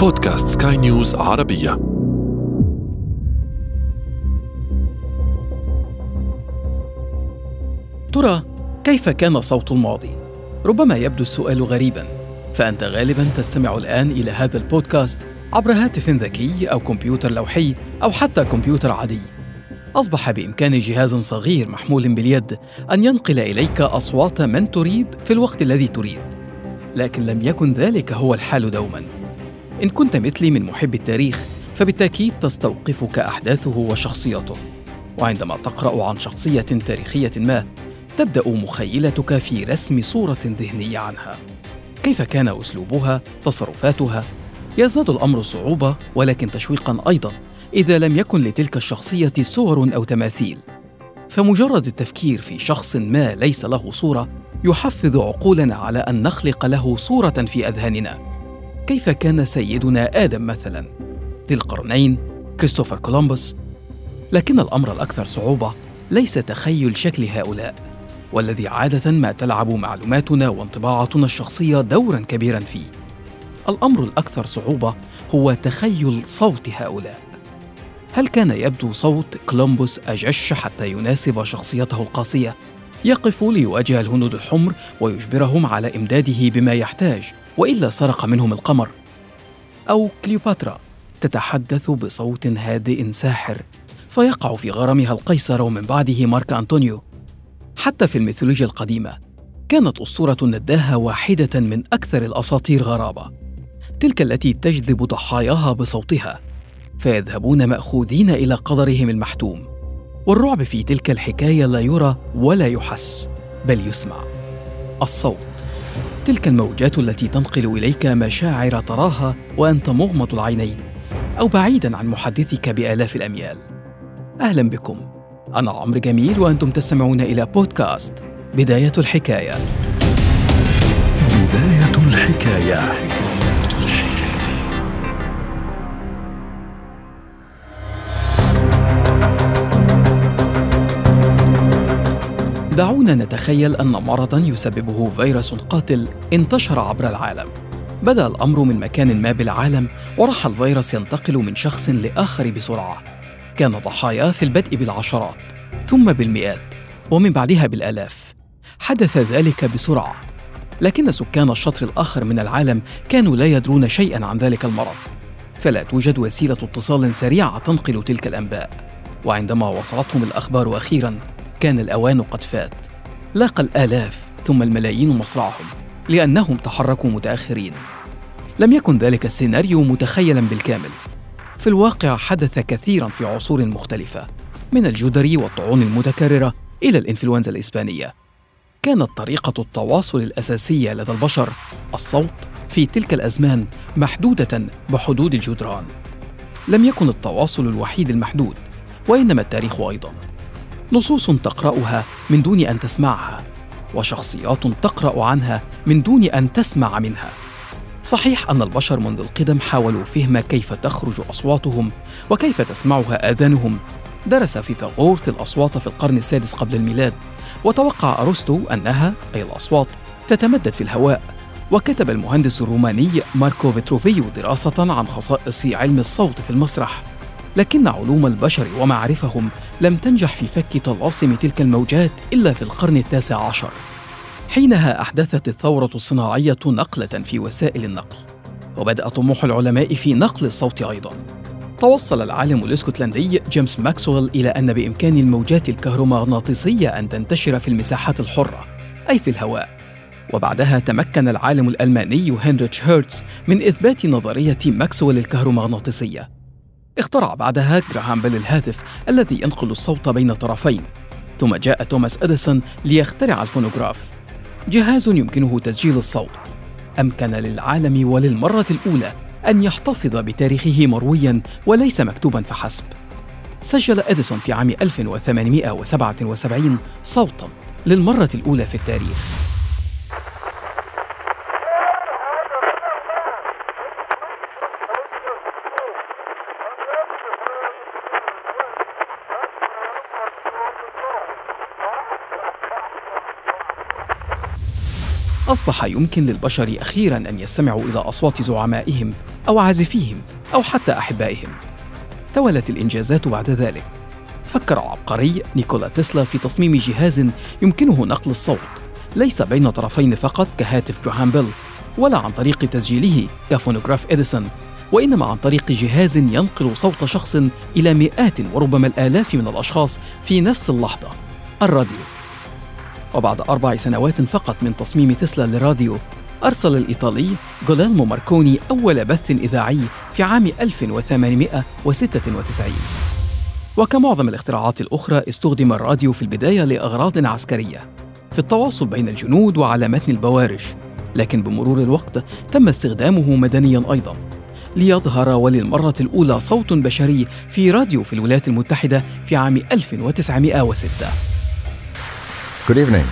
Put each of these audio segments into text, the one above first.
بودكاست سكاي نيوز عربية. ترى كيف كان صوت الماضي؟ ربما يبدو السؤال غريبا فأنت غالبا تستمع الآن إلى هذا البودكاست عبر هاتف ذكي أو كمبيوتر لوحي أو حتى كمبيوتر عادي. أصبح بإمكان جهاز صغير محمول باليد أن ينقل إليك أصوات من تريد في الوقت الذي تريد لكن لم يكن ذلك هو الحال دوما. إن كنت مثلي من محب التاريخ فبالتأكيد تستوقفك أحداثه وشخصيته وعندما تقرأ عن شخصية تاريخية ما تبدأ مخيلتك في رسم صورة ذهنية عنها. كيف كان أسلوبها، تصرفاتها؟ يزداد الأمر صعوبة ولكن تشويقا أيضا إذا لم يكن لتلك الشخصية صور أو تماثيل. فمجرد التفكير في شخص ما ليس له صورة يحفز عقولنا على أن نخلق له صورة في أذهاننا. كيف كان سيدنا آدم مثلا؟ ذي القرنين كريستوفر كولومبوس. لكن الأمر الأكثر صعوبة ليس تخيل شكل هؤلاء والذي عادة ما تلعب معلوماتنا وانطباعاتنا الشخصية دورا كبيرا فيه. الأمر الأكثر صعوبة هو تخيل صوت هؤلاء. هل كان يبدو صوت كولومبوس أجش حتى يناسب شخصيته القاسية؟ يقف ليواجه الهنود الحمر ويجبرهم على إمداده بما يحتاج. وإلا سرق منهم القمر. أو كليوباترا تتحدث بصوت هادئ ساحر فيقع في غرامها القيصر ومن بعده مارك أنطونيو. حتى في الميثولوجيا القديمة كانت أسطورة النداهة واحدة من أكثر الأساطير غرابة. تلك التي تجذب ضحاياها بصوتها فيذهبون مأخوذين إلى قدرهم المحتوم. والرعب في تلك الحكاية لا يرى ولا يحس بل يسمع. الصوت. تلك الموجات التي تنقل إليك مشاعر تراها وأنت مغمض العينين أو بعيدا عن محدثك بآلاف الأميال. أهلا بكم. أنا عمرو جميل وأنتم تستمعون إلى بودكاست بداية الحكاية. بداية الحكاية. دعونا نتخيل أن مرضا يسببه فيروس قاتل انتشر عبر العالم. بدأ الأمر من مكان ما بالعالم وراح الفيروس ينتقل من شخص لآخر بسرعة. كان ضحاياه في البدء بالعشرات ثم بالمئات ومن بعدها بالآلاف. حدث ذلك بسرعة. لكن سكان الشطر الآخر من العالم كانوا لا يدرون شيئا عن ذلك المرض. فلا توجد وسيلة اتصال سريعة تنقل تلك الأنباء. وعندما وصلتهم الأخبار أخيرا كان الأوان قد فات. لاقى الآلاف ثم الملايين مصرعهم لأنهم تحركوا متأخرين. لم يكن ذلك السيناريو متخيلا بالكامل. في الواقع حدث كثيرا في عصور مختلفة من الجدري والطاعون المتكررة إلى الإنفلونزا الإسبانية. كانت طريقة التواصل الأساسية لدى البشر الصوت في تلك الأزمان محدودة بحدود الجدران. لم يكن التواصل الوحيد المحدود وإنما التاريخ أيضاً. نصوص تقرأها من دون أن تسمعها وشخصيات تقرأ عنها من دون أن تسمع منها. صحيح أن البشر منذ القدم حاولوا فهم كيف تخرج أصواتهم وكيف تسمعها آذانهم. درس فيثاغورث الأصوات في القرن السادس قبل الميلاد وتوقع أرسطو أنها أي الأصوات تتمدد في الهواء. وكتب المهندس الروماني ماركو فيتروفيو دراسة عن خصائص علم الصوت في المسرح. لكن علوم البشر ومعارفهم لم تنجح في فك طلاسم تلك الموجات إلا في القرن التاسع عشر حينها أحدثت الثورة الصناعية نقلة في وسائل النقل وبدأ طموح العلماء في نقل الصوت أيضا. توصل العالم الإسكتلندي جيمس ماكسويل إلى أن بإمكان الموجات الكهرومغناطيسية أن تنتشر في المساحات الحرة أي في الهواء. وبعدها تمكن العالم الألماني هنريتش هيرتز من إثبات نظرية ماكسويل الكهرومغناطيسية. اخترع بعدها جراهام بيل الهاتف الذي ينقل الصوت بين طرفين ثم جاء توماس أديسون ليخترع الفونوغراف. جهاز يمكنه تسجيل الصوت. أمكن للعالم وللمرة الأولى أن يحتفظ بتاريخه مرويا وليس مكتوبا فحسب. سجل أديسون في عام 1877 صوتا للمرة الأولى في التاريخ. أصبح يمكن للبشر أخيرا أن يستمعوا إلى أصوات زعمائهم أو عازفيهم أو حتى أحبائهم. توالت الإنجازات بعد ذلك. فكر العبقري نيكولا تسلا في تصميم جهاز يمكنه نقل الصوت. ليس بين طرفين فقط كهاتف جوهان بيل ولا عن طريق تسجيله كفونوغراف إديسون وإنما عن طريق جهاز ينقل صوت شخص إلى مئات وربما الآلاف من الأشخاص في نفس اللحظة. الراديو. وبعد أربع سنوات فقط من تصميم تسلا للراديو أرسل الإيطالي جوليلمو ماركوني أول بث إذاعي في عام 1896 وكمعظم الاختراعات الأخرى استخدم الراديو في البداية لأغراض عسكرية في التواصل بين الجنود وعلى متن البوارج. لكن بمرور الوقت تم استخدامه مدنيا أيضا ليظهر وللمرة الأولى صوت بشري في راديو في الولايات المتحدة في عام 1906 Good evening.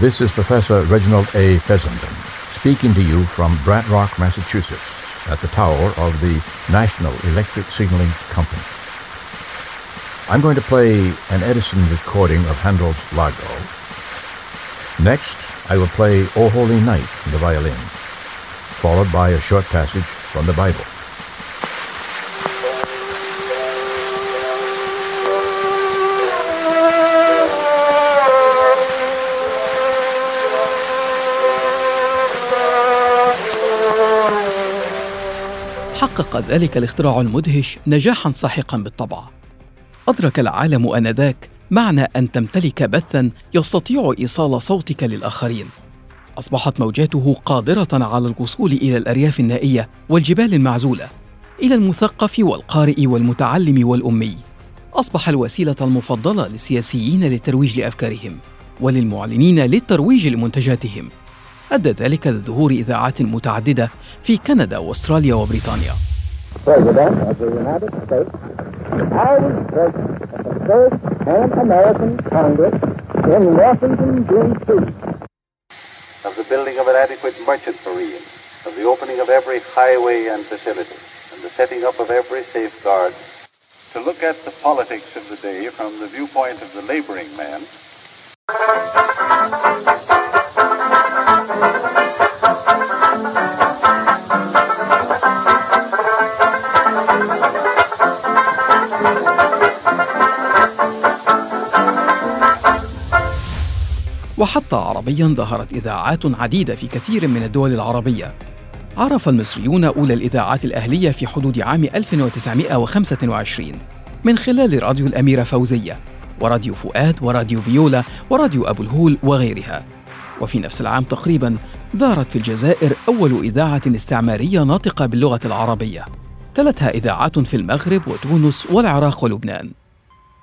This is Professor Reginald A. Fessenden speaking to you from Brant Rock, Massachusetts, at the tower of the National Electric Signaling Company. I'm going to play an Edison recording of Handel's Largo. Next, I will play O Holy Night on the violin, followed by a short passage from the Bible. حقق ذلك الاختراع المدهش نجاحا ساحقا بالطبع. أدرك العالم آنذاك معنى أن تمتلك بثا يستطيع إيصال صوتك للآخرين. أصبحت موجاته قادرة على الوصول إلى الأرياف النائية والجبال المعزولة إلى المثقف والقارئ والمتعلم والأمي. أصبح الوسيلة المفضلة للسياسيين للترويج لأفكارهم وللمعلنين للترويج لمنتجاتهم. أدى ذلك لظهور إذاعات متعددة في كندا وأستراليا وبريطانيا President of the United States, I was present at the first Pan American Congress in Washington, D.C. of the building of an adequate merchant marine, of the opening of every highway and facility, and the setting up of every safeguard. To look at the politics of the day from the viewpoint of the laboring man, وحتى عربيا ظهرت إذاعات عديدة في كثير من الدول العربية. عرف المصريون أولى الإذاعات الأهلية في حدود عام 1925 من خلال راديو الأميرة فوزية وراديو فؤاد وراديو فيولا وراديو أبو الهول وغيرها. وفي نفس العام تقريبا ظهرت في الجزائر أول إذاعة استعمارية ناطقة باللغة العربية. تلتها إذاعات في المغرب وتونس والعراق ولبنان.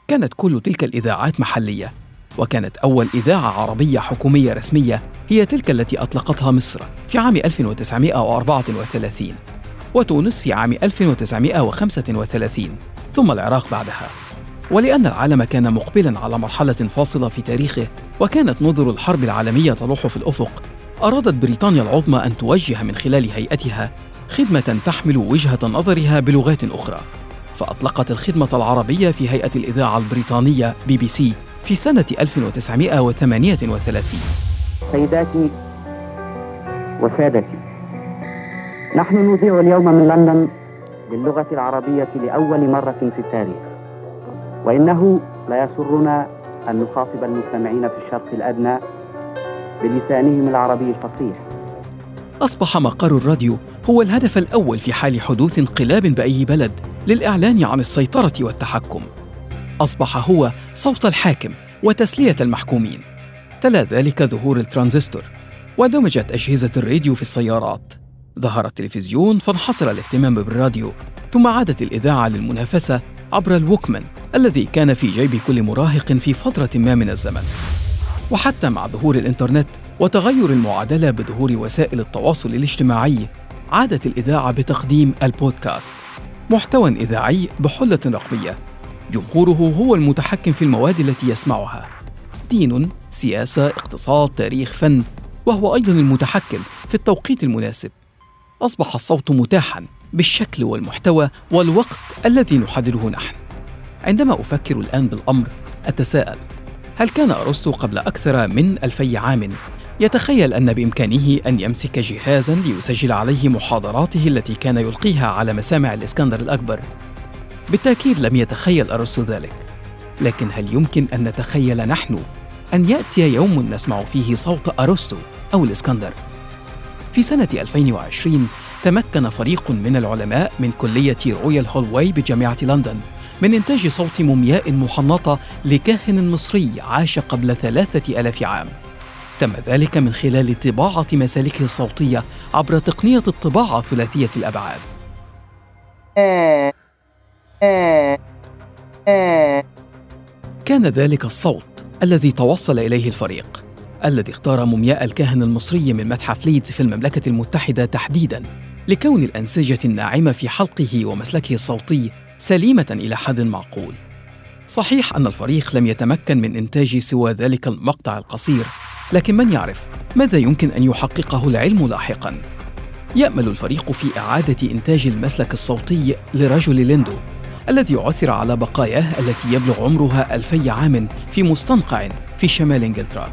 كانت كل تلك الإذاعات محلية. وكانت أول إذاعة عربية حكومية رسمية هي تلك التي أطلقتها مصر في عام 1934 وتونس في عام 1935 ثم العراق بعدها. ولأن العالم كان مقبلا على مرحلة فاصلة في تاريخه وكانت نظر الحرب العالمية تلوح في الأفق أرادت بريطانيا العظمى أن توجه من خلال هيئتها خدمة تحمل وجهة نظرها بلغات أخرى. فأطلقت الخدمة العربية في هيئة الإذاعة البريطانية بي بي سي في سنة 1938 سيداتي وسادتي نحن نذيع اليوم من لندن باللغة العربية لأول مرة في التاريخ وإنه لا يسرنا أن نخاطب المستمعين في الشرق الأدنى بلسانهم العربي الفصيح. أصبح مقر الراديو هو الهدف الأول في حال حدوث انقلاب بأي بلد للإعلان عن السيطرة والتحكم. أصبح هو صوت الحاكم وتسلية المحكومين. تلا ذلك ظهور الترانزستور ودمجت أجهزة الراديو في السيارات. ظهر التلفزيون فانحصر الاهتمام بالراديو ثم عادت الإذاعة للمنافسة عبر الوكمان الذي كان في جيب كل مراهق في فترة ما من الزمن. وحتى مع ظهور الإنترنت وتغير المعادلة بظهور وسائل التواصل الاجتماعي عادت الإذاعة بتقديم البودكاست محتوى إذاعي بحلة رقمية. جمهوره هو المتحكم في المواد التي يسمعها. دين سياسة اقتصاد تاريخ فن وهو أيضا المتحكم في التوقيت المناسب. أصبح الصوت متاحا بالشكل والمحتوى والوقت الذي نحدده نحن. عندما أفكر الآن بالأمر أتساءل هل كان أرسطو قبل أكثر من ألفي عام يتخيل أن بإمكانه أن يمسك جهازا ليسجل عليه محاضراته التي كان يلقيها على مسامع الإسكندر الأكبر؟ بالتأكيد لم يتخيل ارسطو ذلك. لكن هل يمكن أن نتخيل نحن أن يأتي يوم نسمع فيه صوت أرسطو أو الإسكندر؟ في سنة 2020 تمكن فريق من العلماء من كلية رويال هولواي بجامعة لندن من إنتاج صوت مومياء محنطة لكاهن مصري عاش قبل ثلاثة ألاف عام. تم ذلك من خلال طباعة مسالكه الصوتية عبر تقنية الطباعة ثلاثية الأبعاد. كان ذلك الصوت الذي توصل إليه الفريق الذي اختار مومياء الكاهن المصري من متحف ليدز في المملكة المتحدة تحديداً لكون الأنسجة الناعمة في حلقه ومسلكه الصوتي سليمة إلى حد معقول. صحيح أن الفريق لم يتمكن من إنتاج سوى ذلك المقطع القصير لكن من يعرف ماذا يمكن أن يحققه العلم لاحقا يأمل الفريق في إعادة إنتاج المسلك الصوتي لرجل ليندو الذي عثر على بقاياه التي يبلغ عمرها ألفي عام في مستنقع في شمال إنجلترا.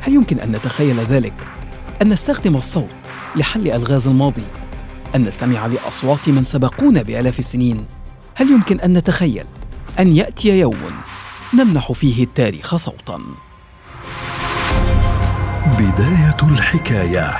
هل يمكن أن نتخيل ذلك؟ أن نستخدم الصوت لحل ألغاز الماضي؟ أن نستمع لأصوات من سبقونا بآلاف السنين؟ هل يمكن أن نتخيل أن يأتي يوم نمنح فيه التاريخ صوتاً؟ بداية الحكاية.